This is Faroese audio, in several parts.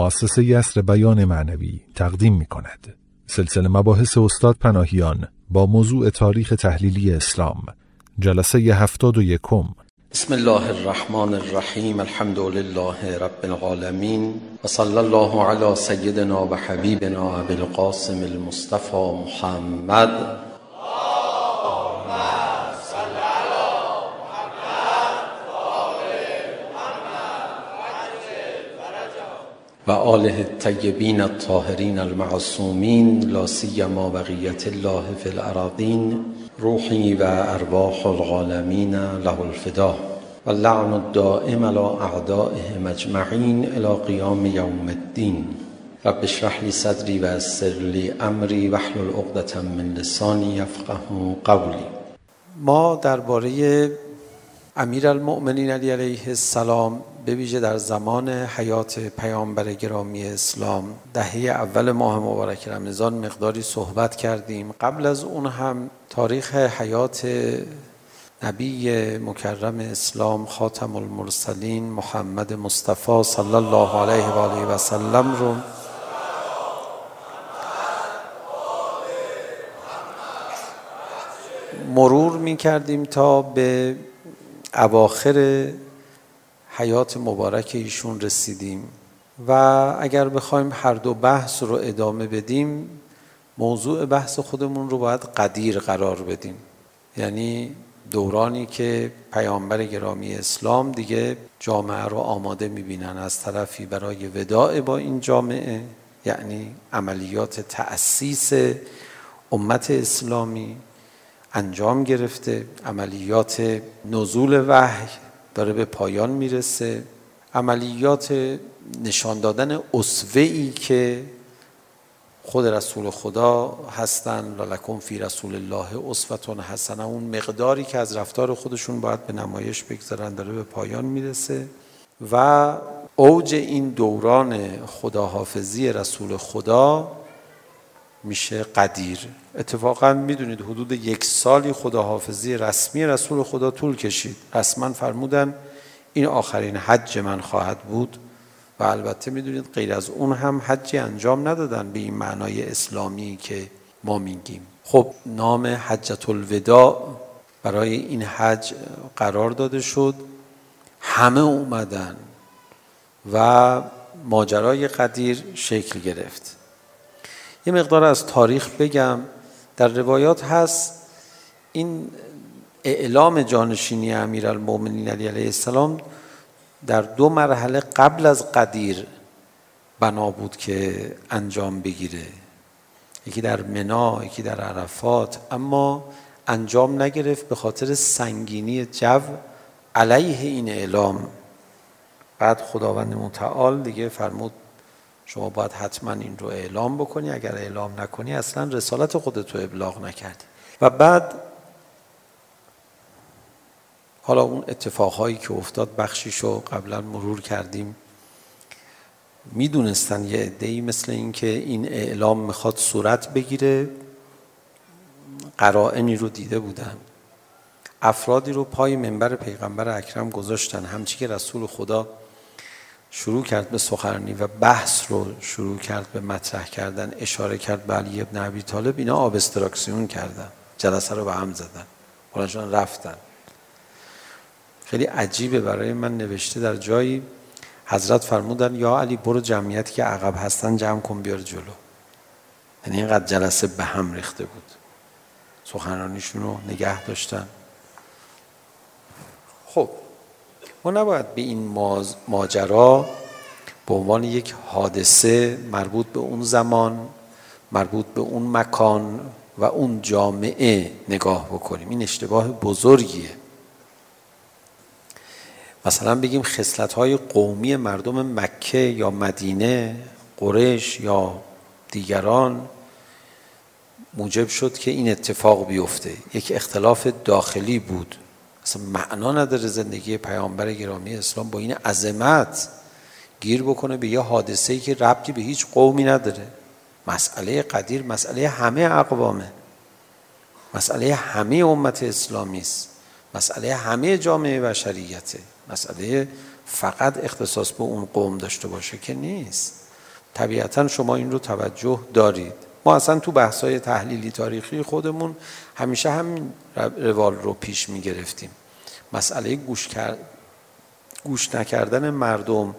مؤسسه یسر بیان معنوی تقدیم می کند. سلسله مباحث استاد پناهیان با موضوع تاریخ تحلیلی اسلام جلسه هفتاد و یکم بسم الله الرحمن الرحیم الحمد لله رب العالمین و صلی الله علی سیدنا و حبیبنا ابو القاسم المصطفى محمد و آله الطیبین الطاهرین المعصومین لا سیما بقیت الله فی الارضین روحی و ارواح العالمین له الفدا. و لعن الدائم على اعدائه مجمعین الى قیام یوم الدین رب اشرح لي صدري ويسر لي امري واحلل عقدة من لساني يفقهوا قولي. ما درباره امیر المؤمنین علی علیه السلام به ویژه در زمان حیات پیامبر گرامی اسلام دهه اول ماه مبارک رمضان مقداری صحبت کردیم. قبل از اون هم تاریخ حیات نبی مکرم اسلام خاتم المرسلین محمد مصطفی صلی الله علیه و آله و سلم رو مرور می کردیم تا به اواخر حیات مبارک ایشون رسیدیم و اگر بخوایم هر دو بحث رو ادامه بدیم موضوع بحث خودمون رو باید قدیر قرار بدیم. یعنی دورانی که پیامبر گرامی اسلام دیگه جامعه رو آماده میبینن از طرفی برای وداع با این جامعه یعنی عملیات تأسیس امت اسلامی انجام گرفته عملیات نزول وحی داره به پایان میرسه. عملیات نشان دادن اسوه ای که خود رسول خدا هستن لکن فی رسول الله اصوتون حسنه. اون مقداری که از رفتار خودشون باید به نمایش بگذارن داره به پایان میرسه. و اوج این دوران خداحافظی رسول خدا میشه قدیر. اتفاقا میدونید حدود یک سالی خداحافظی رسمی رسول خدا طول کشید. رسما فرمودن این آخرین حج من خواهد بود و البته میدونید غیر از اون هم حجی انجام ندادن به این معنای اسلامی که ما میگیم. خب نام حجت الوداع برای این حج قرار داده شد. همه اومدن و ماجرای قدیر شکل گرفت. یه مقدار از تاریخ بگم. در روایات هست این اعلام جانشینی امیرالمومنین علی علیه السلام در دو مرحله قبل از قدیر بنا بود که انجام بگیره. یکی در منا یکی در عرفات اما انجام نگرفت به خاطر سنگینی جو علیه این اعلام. بعد خداوند متعال دیگه فرمود شما باید حتما این رو اعلام بکنی. اگر اعلام نکنی اصلا رسالت خودت رو ابلاغ نکردی. و بعد حالا اون اتفاقهایی که افتاد بخشیشو قبلا مرور کردیم. میدونستن یه عده‌ای مثل این که این اعلام میخواد صورت بگیره. قرائنی رو دیده بودن. افرادی رو پای منبر پیغمبر اکرم گذاشتن. همچی که رسول خدا شروع کرد به سخرنی و بحث رو شروع کرد به مطرح کردن. اشاره کرد به علی ابن عبی طالب. اینا آبستراکسیون کردن. جلسه رو به هم زدن. بلنشان رفتن. خیلی عجیبه برای من نوشته در جایی حضرت فرمودن یا علی برو جمعیتی که عقب هستن جمع کن بیار جلو. یعنی اینقدر جلسه به هم ریخته بود. سخنرانیشون رو نگه داشتن. خب ما نباید به این ماجرا به عنوان یک حادثه مربوط به اون زمان مربوط به اون مکان و اون جامعه نگاه بکنیم این اشتباه بزرگیه مثلا بگیم خصلت‌های قومی مردم مکه یا مدینه قریش یا دیگران موجب شد که این اتفاق بیفته یک اختلاف داخلی بود اصلا معنا نداره زندگی پیامبر گرامی اسلام با این عظمت گیر بکنه به یه حادثه‌ای که ربطی به هیچ قومی نداره مسئله قدیر مسئله همه اقوامه مسئله همه امت اسلامی است مسئله همه جامعه بشریته مسئله فقط اختصاص به اون قوم داشته باشه که نیست طبیعتا شما این رو توجه دارید ما اصلا تو بحث‌های تحلیلی تاریخی خودمون همیشه همین روال رو پیش می‌گرفتیم مسئله گوش, کرد، گوش نکردن مردم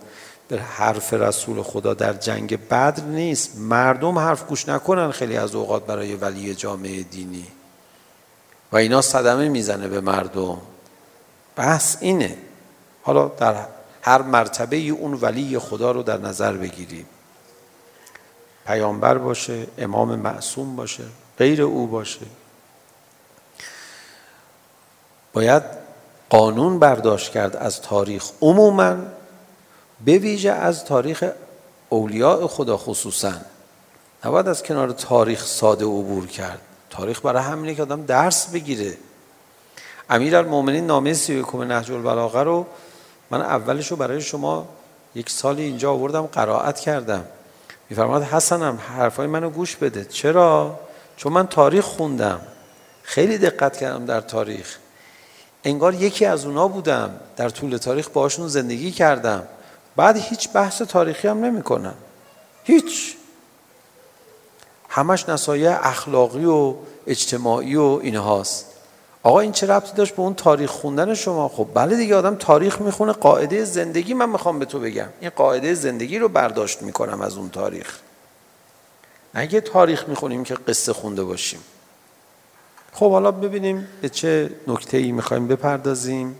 به حرف رسول خدا در جنگ بدر نیست مردم حرف گوش نکنن خیلی از اوقات برای ولی جامعه دینی و اینا صدمه میزنه به مردم بحث اینه حالا در هر مرتبه اون ولی خدا رو در نظر بگیریم پیامبر باشه امام معصوم باشه غیر او باشه باید قانون برداشت کرد از تاریخ عموما به ویژه از تاریخ اولیاء خدا خصوصا. نباید از کنار تاریخ ساده عبور کرد. تاریخ برای همینه که آدم درس بگیره. امیرالمومنین نامه 31 نهج البلاغه رو من اولش رو برای شما یک سالی اینجا آوردم قرائت کردم. میفرماد حسنم حرفای منو گوش بده. چرا؟ چون من تاریخ خوندم. خیلی دقت کردم در تاریخ. انگار یکی از اونا بودم. در طول تاریخ باشون زندگی کردم. بعد هیچ بحث تاریخی هم نمی کنن. هیچ. همش نصایح اخلاقی و اجتماعی و اینهاست آقا این چه ربطی داشت به اون تاریخ خوندن شما؟ خب بله دیگه آدم تاریخ میخونه. قاعده زندگی من میخوام به تو بگم. این قاعده زندگی رو برداشت میکنم از اون تاریخ. اگه تاریخ میخونیم که قصه خونده باشیم. خب حالا ببینیم به چه نکته ای میخوایم بپردازیم؟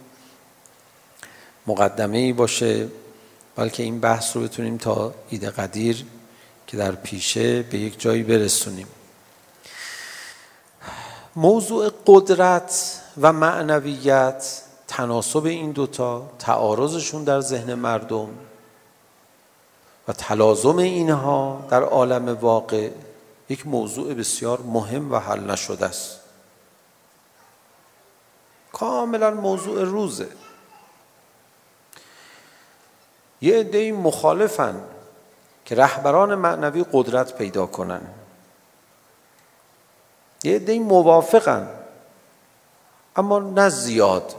مقدمه ای باشه بلکه این بحث رو بتونیم تا ایده قدیر که در پیشه به یک جایی برسونیم. موضوع قدرت و معنویت تناسب این دوتا تعارضشون در ذهن مردم و تلازم اینها در عالم واقع یک موضوع بسیار مهم و حل نشده است. کاملا موضوع روزه یه عده مخالفن که رهبران معنوی قدرت پیدا کنن یه عده موافقن اما نه زیاد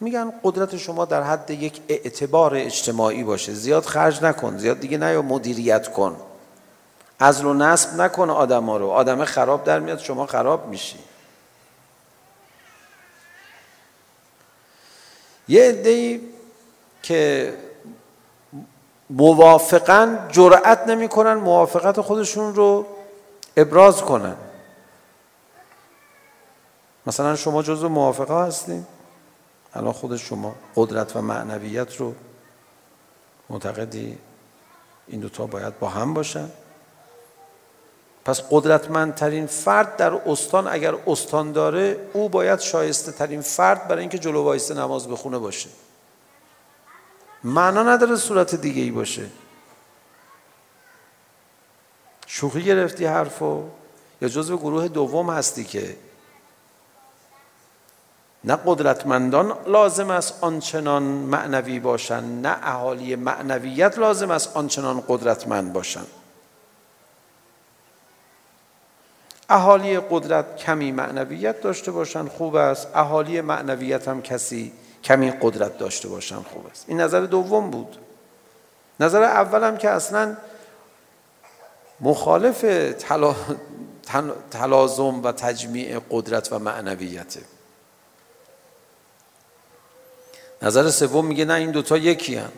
میگن قدرت شما در حد یک اعتبار اجتماعی باشه زیاد خرج نکن زیاد دیگه نه یا مدیریت کن عزل و نصب نکن آدم ها رو آدم خراب در میاد شما خراب میشی یه عده‌ای که موافقا جرأت نمیکنن موافقت خودشون رو ابراز کنن مثلا شما جزو موافقا هستین الان خود شما قدرت و معنویت رو معتقدی این دو تا باید با هم باشن پس قدرتمندترین فرد در استان اگر استان داره او باید شایسته ترین فرد برای اینکه جلو وایسته نماز بخونه باشه معنا نداره صورت دیگه ای باشه شوخی گرفتی حرفو یا جزو گروه دوم هستی که نه قدرتمندان لازم است آنچنان معنوی باشند نه اهالی معنویت لازم است آنچنان قدرتمند باشند اهالی قدرت کمی معنویت داشته باشن خوب است اهالی معنویت هم کسی کمی قدرت داشته باشن خوب است این نظر دوم بود نظر اول هم که اصلا مخالف تلا... تن... تلازم و تجمیع قدرت و معنویته نظر سوم میگه نه این دوتا یکی هم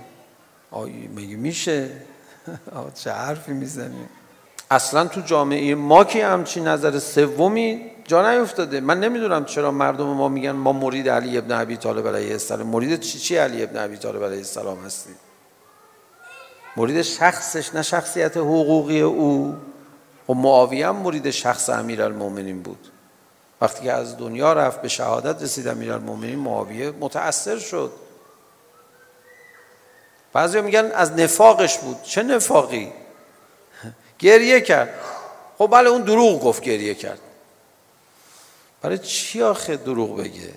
آی میگه میشه آه چه حرفی میزنیم اصلا تو جامعه ما که همچین نظر سومی جا نیفتاده من نمیدونم چرا مردم ما میگن ما مرید علی ابن ابی طالب علیه السلام. مرید چی چی علی ابن ابی طالب علیه السلام هستی؟ مرید شخصش نه شخصیت حقوقی او. و معاویه هم مرید شخص امیر المومنین بود. وقتی که از دنیا رفت به شهادت رسید امیر المومنین معاویه متأثر شد. بعضی میگن از نفاقش بود. چه نفاقی؟ گریه کرد. خب بله اون دروغ گفت گریه کرد. برای چی آخه دروغ بگه؟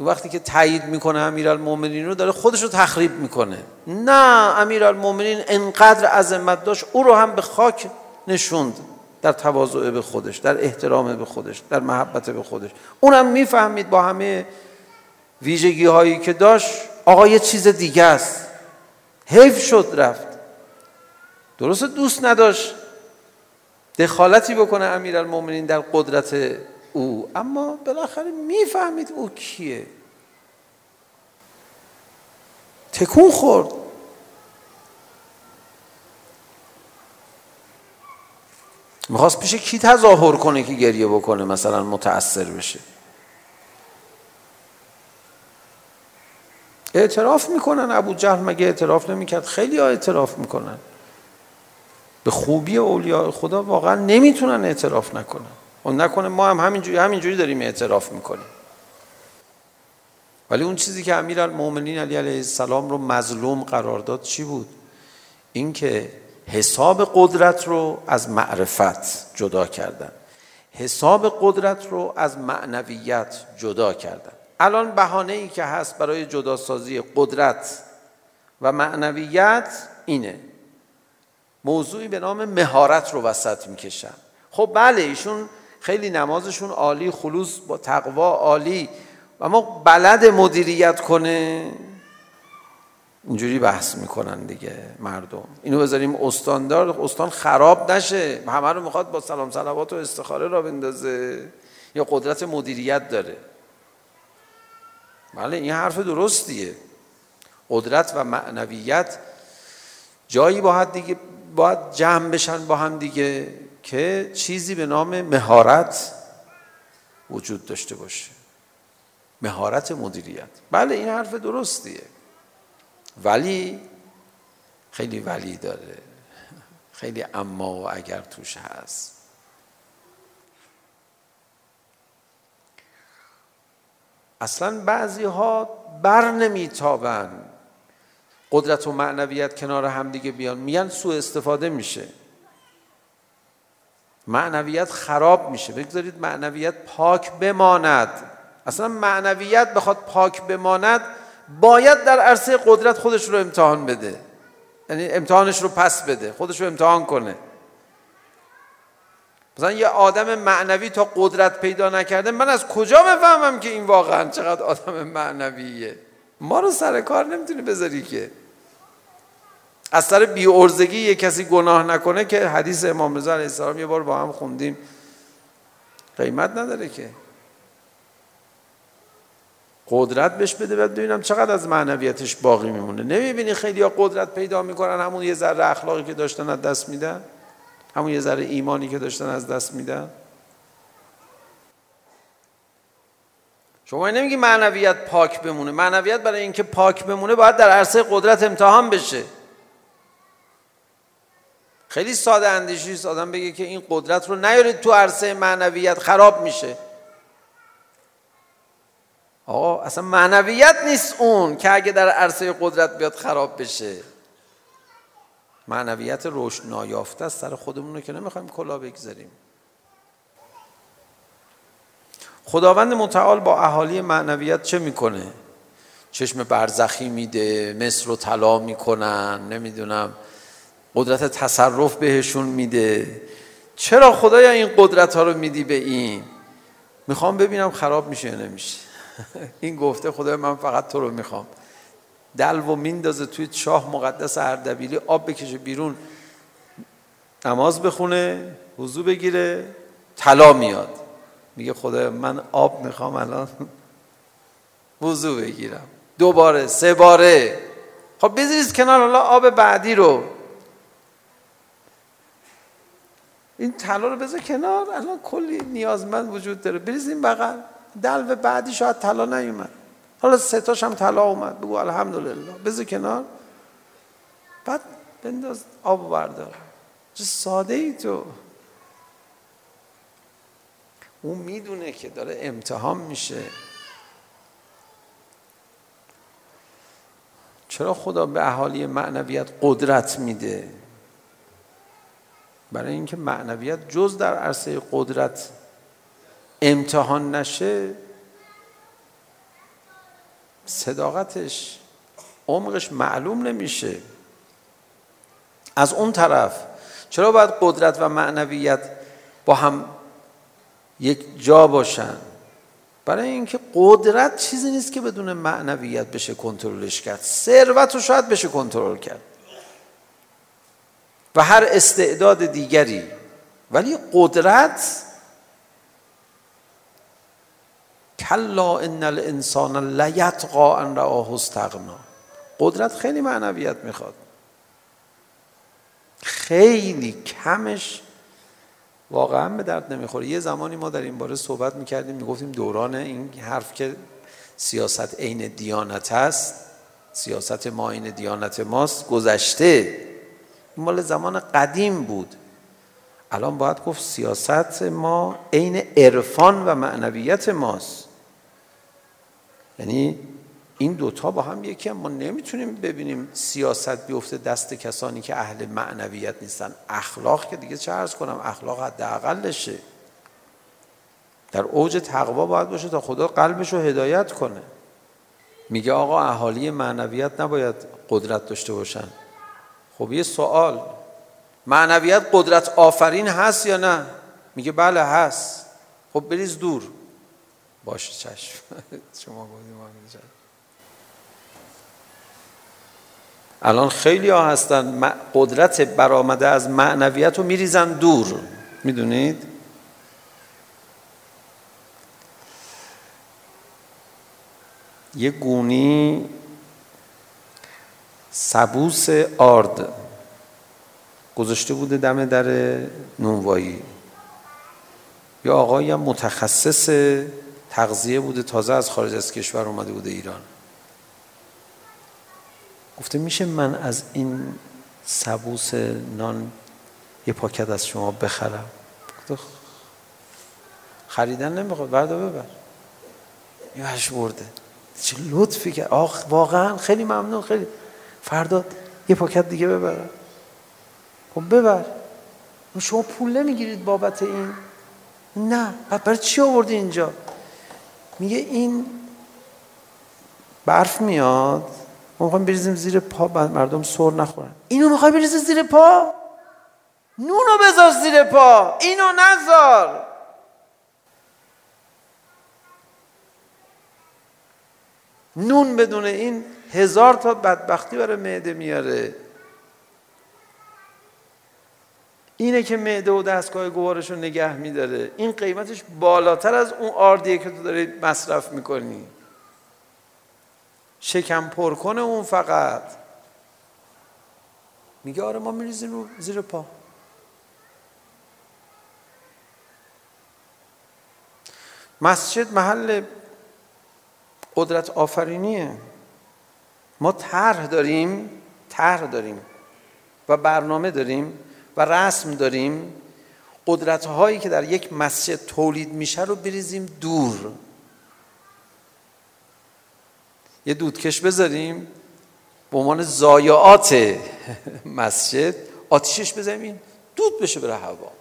وقتی که تایید میکنه امیرالمومنین رو داره خودش رو تخریب میکنه. نه امیرالمومنین انقدر عظمت داشت او رو هم به خاک نشوند. در تواضع به خودش در احترام به خودش در محبت به خودش. اونم میفهمید با همه ویژگی هایی که داشت آقا یه چیز دیگه است. حیف شد رفت. درسته دوست نداشت. دخالتی بکنه امیر المومنین در قدرت او. اما بالاخره میفهمید او کیه. تکون خورد. میخواست پیش کی تظاهر کنه که گریه بکنه مثلا متاثر بشه. اعتراف میکنن ابو جهل مگه اعتراف نمیکرد؟ خیلی ها اعتراف میکنن. به خوبی اولیاء خدا واقعا نمیتونن اعتراف نکنن و نکنه ما هم همینجوری همینجوری داریم اعتراف میکنیم. ولی اون چیزی که امیرالمومنین علی علیه السلام رو مظلوم قرار داد چی بود؟ اینکه حساب قدرت رو از معرفت جدا کردن. حساب قدرت رو از معنویت جدا کردن. الان بهانه ای که هست برای جدا سازی قدرت و معنویت اینه. موضوعی به نام مهارت رو وسط میکشن. خب بله ایشون خیلی نمازشون عالی خلوص با تقوا عالی. اما بلد مدیریت کنه اینجوری بحث میکنن دیگه مردم. اینو بذاریم استاندارد استان خراب نشه. همه رو میخواد با سلام صلوات و استخاره را بندازه. یا قدرت مدیریت داره. بله این حرف درستیه. قدرت و معنویت جایی باید دیگه باید جمع بشن با هم دیگه که چیزی به نام مهارت وجود داشته باشه. مهارت مدیریت. بله این حرف درستیه. ولی خیلی ولی داره. خیلی اما و اگر توش هست. اصلا بعضی ها بر نمیتابن قدرت و معنویت کنار هم دیگه بیان. میان سوء استفاده میشه. معنویت خراب میشه. بگذارید معنویت پاک بماند. اصلا معنویت بخواد پاک بماند باید در عرصه قدرت خودش رو امتحان بده. یعنی امتحانش رو پس بده خودش رو امتحان کنه. مثلا یه آدم معنوی تا قدرت پیدا نکرده من از کجا بفهمم که این واقعا چقدر آدم معنویه؟ ما رو سر کار نمیتونی بذاری که. از سر بیارزگی یه کسی گناه نکنه که حدیث امام رضا علیه السلام یه بار با هم خوندیم. قیمت نداره که. قدرت بهش بده بعد ببینم چقدر از معنویتش باقی میمونه. نمیبینی خیلی ها قدرت پیدا میکنن همون یه ذره اخلاقی که داشتن از دست میدن. همون یه ذره ایمانی که داشتن از دست میدن. شما نمیگی معنویت پاک بمونه. معنویت برای اینکه پاک بمونه باید در عرصه قدرت امتحان بشه. خیلی ساده اندیشی است. آدم بگه که این قدرت رو نیارید تو عرصه معنویت خراب میشه. آقا اصلا معنویت نیست اون که اگه در عرصه قدرت بیاد خراب بشه. معنویت رشد نایافته است. سر خودمون رو که نمیخوایم کلا بگذاریم. خداوند متعال با اهالی معنویت چه میکنه؟ چشم برزخی میده مصر رو طلا میکنن نمیدونم. قدرت تصرف بهشون میده. چرا خدایا این قدرت ها رو میدی به این؟ میخوام ببینم خراب میشه یا نمیشه. این گفته خدایا من فقط تو رو میخوام. دلو میندازه توی چاه مقدس اردبیلی آب بکشه بیرون. نماز بخونه وضو بگیره طلا میاد. میگه خدایا من آب میخوام الان وضو بگیرم. دو باره سه باره. خب بذارید کنار حالا آب بعدی رو. این طلا رو بذار کنار الان کلی نیازمند وجود داره. بریزیم بغل. دلو بعدی شاید طلا نیومد. حالا سه تاش هم طلا اومد. بگو الحمدلله. بذار کنار. بعد بنداز آب بردار چه ساده ای تو. اون میدونه که داره امتحان میشه. چرا خدا به اهالی معنویت قدرت میده؟ برای اینکه معنویت جز در عرصه قدرت امتحان نشه صداقتش عمقش معلوم نمیشه. از اون طرف چرا باید قدرت و معنویت با هم یک جا باشن؟ برای اینکه قدرت چیزی نیست که بدون معنویت بشه کنترلش کرد. ثروت رو شاید بشه کنترل کرد. و هر استعداد دیگری ولی قدرت کلا ان الانسان لیطغى ان رآه استغنا قدرت خیلی معنویت میخواد خیلی کمش واقعا به درد نمیخوره یه زمانی ما در این باره صحبت میکردیم میگفتیم دوران این حرف که سیاست عین دیانت است سیاست ما عین دیانت ماست گذشته مال زمان قدیم بود. الان باید گفت سیاست ما عین عرفان و معنویت ماست. یعنی این دوتا با هم یکی هم. ما نمیتونیم ببینیم سیاست بیفته دست کسانی که اهل معنویت نیستن. اخلاق که دیگه چه عرض کنم؟ اخلاق حد اقلشه در اوج تقوا باید باشه تا خدا قلبش رو هدایت کنه. میگه آقا اهالی معنویت نباید قدرت داشته باشن. خب یه سوال. معنویت قدرت آفرین هست یا نه؟ میگه بله هست. خب بریز دور. باشه چشم. شما گفتیم الان خیلی ها هستن. قدرت برآمده از معنویت رو میریزن دور. میدونید؟ یه گونی سبوس آرد گذاشته بوده دم در نونوایی یا آقایی هم متخصص تغذیه بوده تازه از خارج از کشور اومده بوده ایران گفته میشه من از این سبوس نان یه پاکت از شما بخرم گفته خریدن نمیخواد بردا ببر یهش برده چه لطفی که آخ واقعا خیلی ممنون خیلی فرداد یه پاکت دیگه ببرم خب ببر شما پول نمیگیرید بابت این نه برای چی آوردی اینجا میگه این برف میاد ما میخوایم بریزیم زیر پا مردم سر نخورن اینو میخوای بریزی زیر پا نونو بذار زیر پا اینو نذار نون بدون این هزار تا بدبختی برای معده میاره. اینه که معده و دستگاه گوارش رو نگه میداره. این قیمتش بالاتر از اون آردیه که تو داری مصرف میکنی. شکم پر کنه اون فقط. میگه آره ما میریزیم رو زیر پا. مسجد محل قدرت آفرینیه. ما طرح داریم طرح داریم و برنامه داریم و رسم داریم قدرت هایی که در یک مسجد تولید میشه رو بریزیم دور یه دودکش بذاریم به عنوان زایعات مسجد آتیشش بزنیم دود بشه بره هوا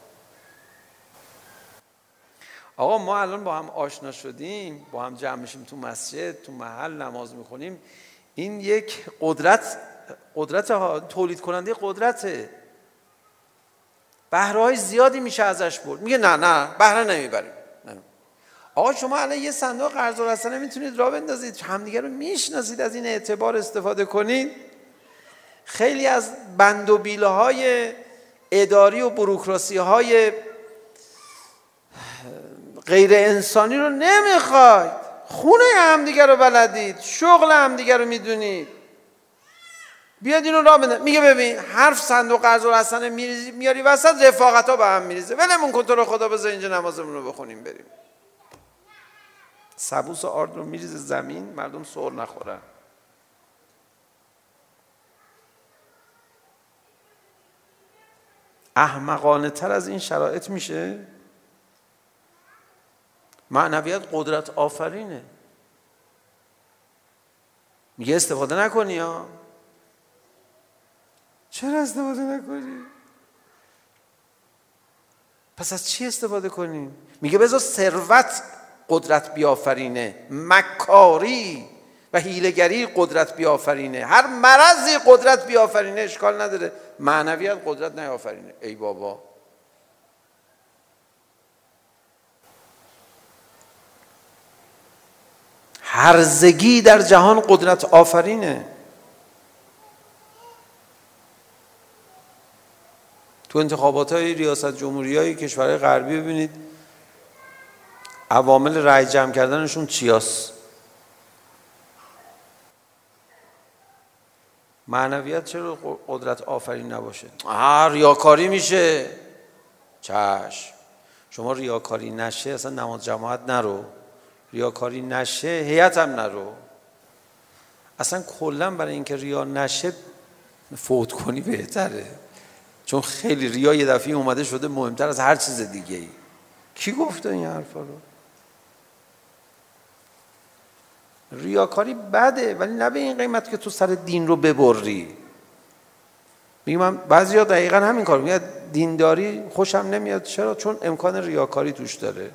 آقا ما الان با هم آشنا شدیم با هم جمع میشیم تو مسجد تو محل نماز میخونیم این یک قدرت قدرت تولید کننده قدرته. بهره های زیادی میشه ازش برد. میگه نه نه بهره نمیبریم. آقا شما الان یه صندوق قرض و الحسنه میتونید راه بندازید. همدیگه رو میشناسید از این اعتبار استفاده کنید. خیلی از بند و بیله های اداری و بروکراسی های غیر انسانی رو نمیخواید خونه همدیگه رو بلدید شغل همدیگه رو میدونید. بیاد اینو را بنده میگه ببین حرف صندوق قرض و حسنه میریزی میاری وسط رفاقت ها به هم میریزه. ولمون کن تو رو خدا بذار اینجا نمازمون رو بخونیم بریم. سبوس آرد رو میریزه زمین مردم سر نخورن. احمقانه تر از این شرایط میشه؟ معنویت قدرت آفرینه. میگه استفاده نکنی ها. چرا استفاده نکنی؟ پس از چی استفاده کنیم؟ میگه بذار ثروت قدرت بیافرینه مکاری و هیلگری قدرت بیافرینه. هر مرضی قدرت بیافرینه اشکال نداره. معنویت قدرت نیافرینه. ای بابا. هرزگی در جهان قدرت آفرینه. تو انتخابات های ریاست جمهوری های کشورهای غربی ببینید عوامل رای جمع کردنشون چی هست معنویت چرا قدرت آفرین نباشه؟ آه ریاکاری میشه. چشم. شما ریاکاری نشه اصلا نماز جماعت نرو. ریاکاری نشه هیئت هم نرو اصلا کلا برای اینکه ریا نشه فوت کنی بهتره چون خیلی ریا یه دفعه اومده شده مهمتر از هر چیز دیگه ای کی گفته این حرفا رو ریاکاری بده ولی نه به این قیمت که تو سر دین رو ببری میگم من بعضیا دقیقا همین کار میگه دینداری خوشم نمیاد چرا چون امکان ریاکاری توش داره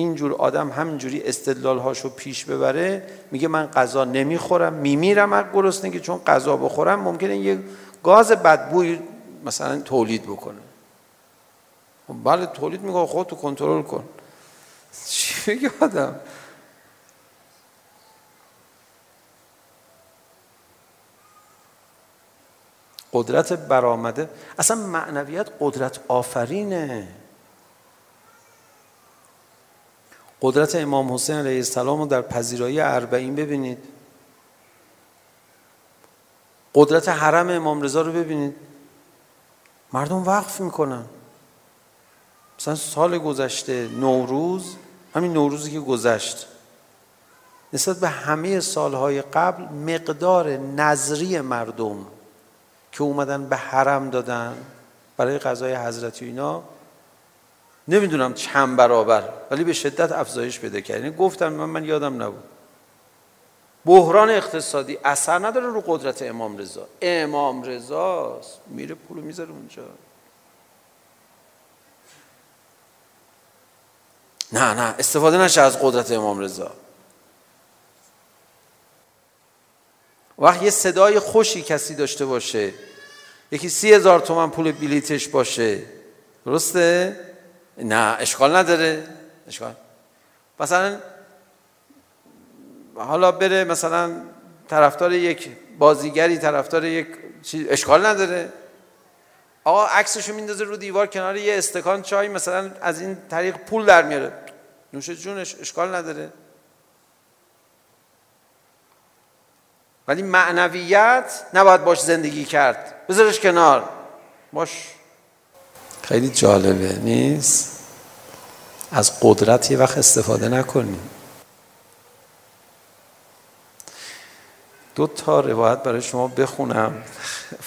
اینجور آدم همینجوری استدلالهاشو پیش ببره میگه من غذا نمیخورم میمیرم از گرسنگی چون غذا بخورم ممکنه یه گاز بدبوی مثلا تولید بکنه. بله تولید میگه خودتو کنترل کن. چی میگه آدم؟ قدرت برآمده. اصلا معنویت قدرت آفرینه. قدرت امام حسین علیه السلام رو در پذیرایی اربعین ببینید. قدرت حرم امام رضا رو ببینید. مردم وقف میکنن. مثلا سال گذشته نوروز همین نوروزی که گذشت. نسبت به همه سالهای قبل مقدار نظری مردم که اومدن به حرم دادن برای قضای حضرت و اینا نمیدونم چند برابر ولی به شدت افزایش پیدا کرد. یعنی گفتم من من یادم نبود. بحران اقتصادی اثر نداره رو قدرت امام رضا. امام رضا میره پولو میذاره اونجا. نه نه استفاده نشه از قدرت امام رضا. وقت یه صدای خوشی کسی داشته باشه. یکی سی هزار تومن پول بلیتش باشه. درسته؟ نه اشکال نداره اشکال مثلا حالا بره مثلا طرفدار یک بازیگری طرفدار یک چیز اشکال نداره آقا عکسشو میندازه رو دیوار کنار یه استکان چای مثلا از این طریق پول در میاره نوش جونش اشکال نداره ولی معنویت نباید باش زندگی کرد بذارش کنار باش خیلی جالبه نیست. از قدرت یه وقت استفاده نکنیم دو تا روایت برای شما بخونم.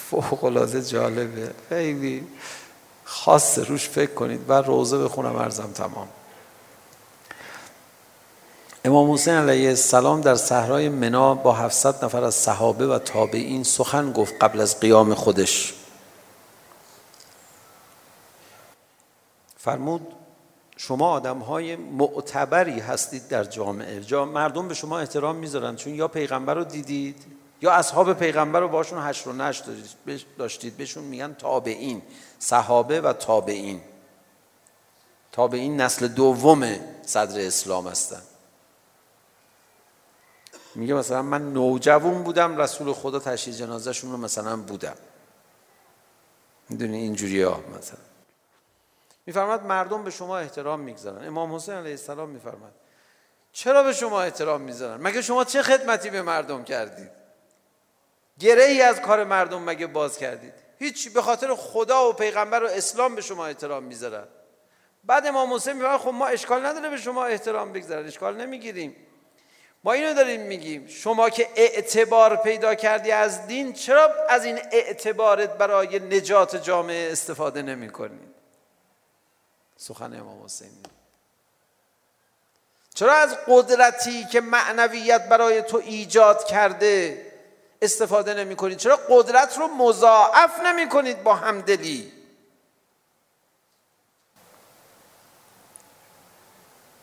فوق العاده جالبه. خیلی خاص روش فکر کنید و روزه بخونم. ارزم تمام. امام حسین علیه السلام در صحرای منا با 700 نفر از صحابه و تابعین سخن گفت قبل از قیام خودش. فرمود شما آدم های معتبری هستید در جامعه. جا مردم به شما احترام میذارن چون یا پیغمبر رو دیدید یا اصحاب پیغمبر رو باشون هشت و نشت داشتید. بهشون میگن تابعین صحابه و تابعین. تابعین نسل دوم صدر اسلام هستن. میگه مثلا من نوجوان بودم رسول خدا تشییع جنازه شون رو مثلا بودم. میدونی اینجوری ها مثلا. میفرماد مردم به شما احترام میگذارن. امام حسین علیه السلام میفرماد چرا به شما احترام میذارن؟ مگه شما چه خدمتی به مردم کردید؟ گره ای از کار مردم مگه باز کردید؟ هیچ به خاطر خدا و پیغمبر و اسلام به شما احترام میذارن. بعد امام حسین میگه خب ما اشکال نداره به شما احترام بگذارن. اشکال نمیگیریم. ما اینو داریم میگیم. شما که اعتبار پیدا کردی از دین چرا از این اعتبارت برای نجات جامعه استفاده نمی کنید سخن امام حسین. چرا از قدرتی که معنویت برای تو ایجاد کرده استفاده نمی کنید چرا قدرت رو مضاعف نمی کنید با همدلی؟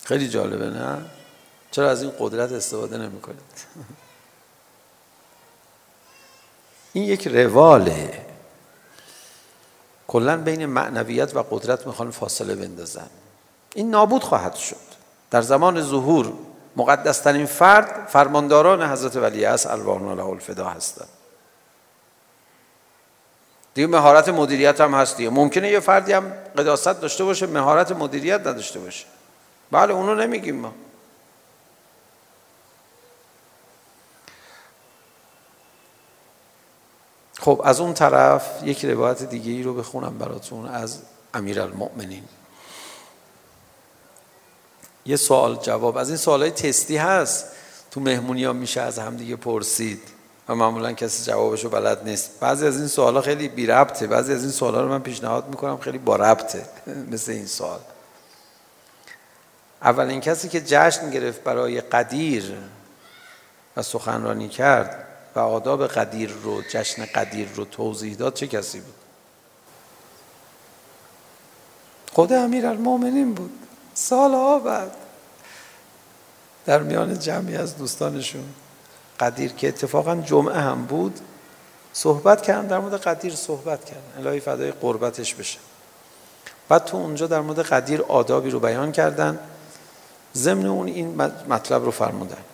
خیلی جالبه نه؟ چرا از این قدرت استفاده نمی کنید این یک رواله. کلا بین معنویت و قدرت میخوان فاصله بندازن. این نابود خواهد شد. در زمان ظهور مقدس ترین فرد فرمانداران حضرت ولی از الوان له الفدا هستند. دیگه مهارت مدیریت هم هست دیگه ممکنه یه فردی هم قداست داشته باشه مهارت مدیریت نداشته باشه. بله اونو نمیگیم ما. خب از اون طرف یک روایت دیگه ای رو بخونم براتون از امیرالمؤمنین. یه سوال جواب از این سوالای تستی هست. تو مهمونی ها میشه از همدیگه پرسید. و معمولا کسی جوابشو بلد نیست. بعضی از این سوالا خیلی بی ربطه. بعضی از این سوالا رو من پیشنهاد میکنم خیلی با ربطه. مثل این سوال. اولین کسی که جشن گرفت برای قدیر و سخنرانی کرد و آداب قدیر رو جشن قدیر رو توضیح داد چه کسی بود؟ خود امیر المومنین بود. سالها بعد. در میان جمعی از دوستانشون. قدیر که اتفاقا جمعه هم بود صحبت کردن در مورد قدیر صحبت کردن. الهی فدای قربتش بشه. بعد تو اونجا در مورد قدیر آدابی رو بیان کردن. ضمن اون این مطلب رو فرمودن.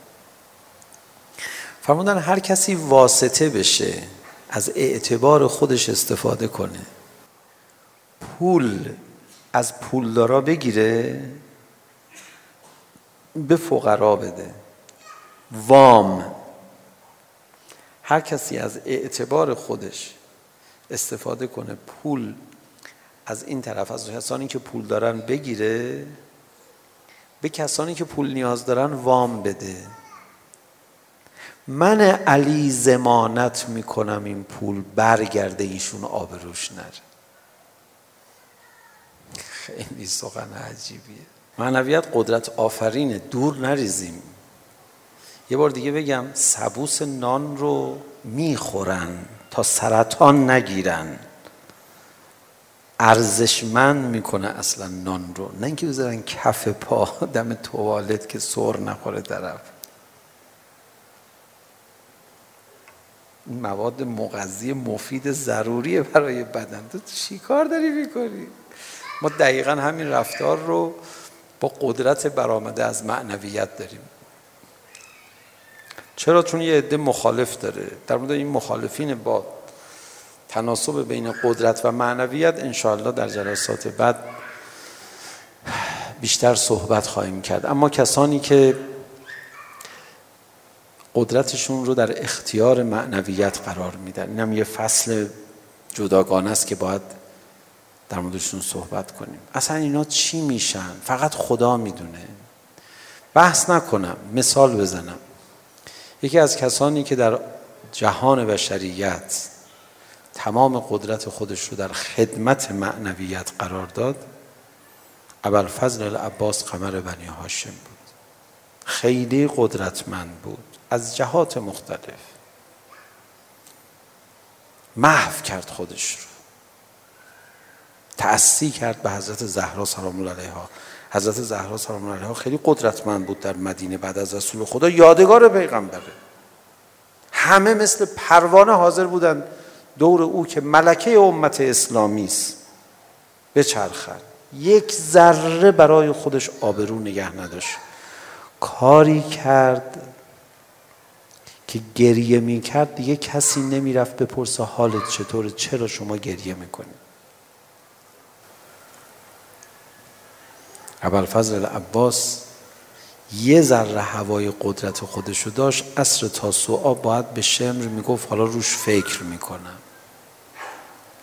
فرمودن هر کسی واسطه بشه از اعتبار خودش استفاده کنه. پول از پولدارا بگیره به فقرا بده. وام. هر کسی از اعتبار خودش استفاده کنه پول از این طرف از کسانی که پول دارن بگیره به کسانی که پول نیاز دارن وام بده. من علی زمانت میکنم این پول برگرده ایشون آبروش نره. خیلی سخن عجیبیه. معنویت قدرت آفرینه دور نریزیم. یه بار دیگه بگم سبوس نان رو میخورن تا سرطان نگیرن. ارزشمند میکنه اصلا نان رو. نه اینکه بذارن کف پا دم توالت که سر نخوره طرف. مواد مغذی مفید ضروریه برای بدن. تو چی کار داری میکنی؟ ما دقیقا همین رفتار رو با قدرت برآمده از معنویت داریم. چرا؟ چون یه عده مخالف داره. در مورد این مخالفین با تناسب بین قدرت و معنویت انشاءالله در جلسات بعد بیشتر صحبت خواهیم کرد. اما کسانی که قدرتشون رو در اختیار معنویت قرار میدن اینم یه فصل جداگانه است که باید در موردشون صحبت کنیم. اصلا اینا چی میشن؟ فقط خدا میدونه. بحث نکنم مثال بزنم. یکی از کسانی که در جهان بشریت تمام قدرت خودش رو در خدمت معنویت قرار داد ابل فضل العباس قمر بنی هاشم بود. خیلی قدرتمند بود. از جهات مختلف. محو کرد خودش رو. تأثیر کرد به حضرت زهرا سلام الله علیها. حضرت زهرا سلام الله علیها خیلی قدرتمند بود در مدینه بعد از رسول خدا. یادگار پیغمبره همه مثل پروانه حاضر بودند دور او که ملکه امت اسلامی است. بچرخد یک ذره برای خودش آبرو نگه نداشت. کاری کرد که گریه می کرد دیگه کسی نمی رفت بپرسه حالت چطوره چرا شما گریه میکنی؟ فضل عباس یه ذره هوای قدرت خودشو داشت عصر تاسوعا باید به شمر میگفت حالا روش فکر میکنم.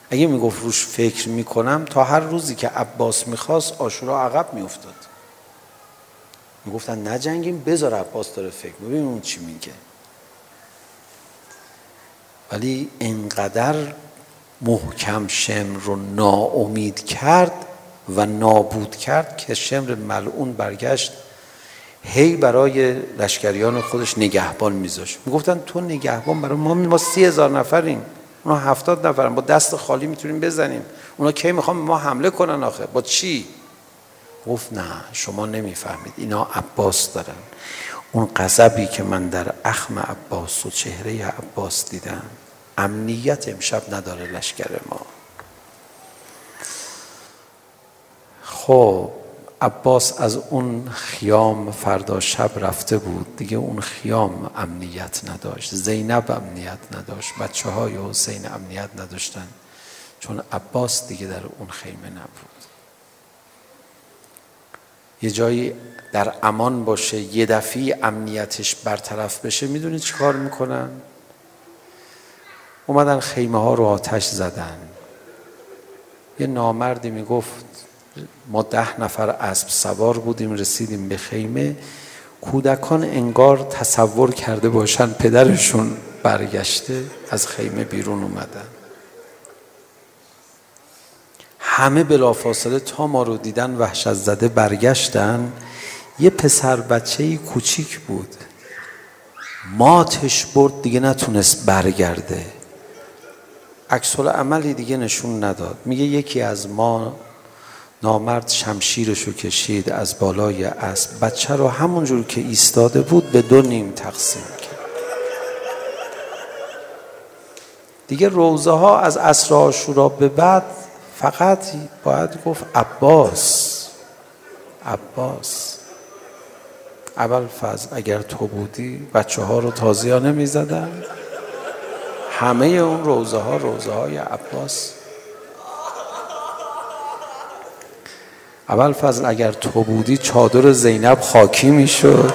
اگه میگفت روش فکر میکنم تا هر روزی که عباس میخواست آشورا عقب میافتاد. میگفتن نجنگیم بذار عباس داره فکر. ببین اون چی میگه. ولی اینقدر محکم شمر رو ناامید کرد و نابود کرد که شمر ملعون برگشت هی برای لشکریان خودش نگهبان میذاشت. میگفتن تو نگهبان برای ما ما 3000 نفریم. اونا 70 نفرن. با دست خالی میتونیم بزنیم. اونا کی میخوان ما حمله کنن آخه؟ با چی؟ گفت نه شما نمیفهمید. اینا عباس دارن. اون قذبی که من در اخم عباس و چهره عباس دیدم امنیت امشب نداره لشکر ما. خب عباس از اون خیام فردا شب رفته بود. دیگه اون خیام امنیت نداشت. زینب امنیت نداشت. بچه های حسین امنیت نداشتن. چون عباس دیگه در اون خیمه نبود. یه جایی در امان باشه یه دفعی امنیتش برطرف بشه میدونید چی کار میکنن؟ اومدن خیمه ها رو آتش زدن یه نامردی میگفت ما ده نفر اسب سوار بودیم رسیدیم به خیمه کودکان انگار تصور کرده باشن پدرشون برگشته از خیمه بیرون اومدن همه بلافاصله تا ما رو دیدن وحشت زده برگشتن یه پسر بچه کوچیک بود. ماتش برد دیگه نتونست برگرده. عکس عملی دیگه نشون نداد. میگه یکی از ما نامرد شمشیرشو کشید از بالای اسب. بچه رو همون جور که ایستاده بود به دو نیم تقسیم کرد. دیگه روزه ها از عصر عاشورا به بعد فقط باید گفت عباس عباس اول فاز اگر تو بودی بچه ها رو تازیا نمی زدن همه اون روزه ها روزه های عباس اول فضل اگر تو بودی چادر زینب خاکی می شد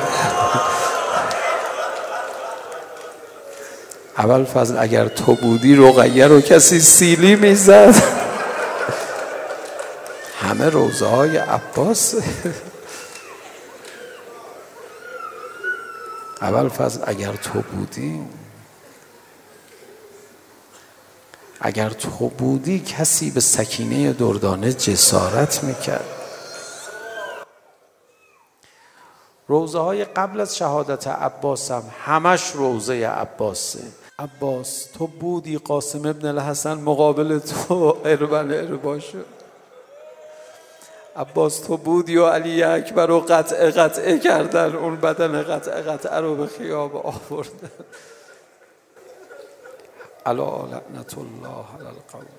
اول فضل اگر تو بودی رقیه رو کسی سیلی می زد همه روزه های عباس اول فضل اگر تو بودی اگر تو بودی کسی به سکینه دردانه جسارت میکرد روزه های قبل از شهادت عباس هم همش روزه عباسه عباس تو بودی قاسم ابن الحسن مقابل تو اربن ارباشه عباس تو بودی و علی اکبر رو قطعه قطعه کردن اون بدن قطعه قطعه رو به خیاب آوردن علا لعنت الله علی القوم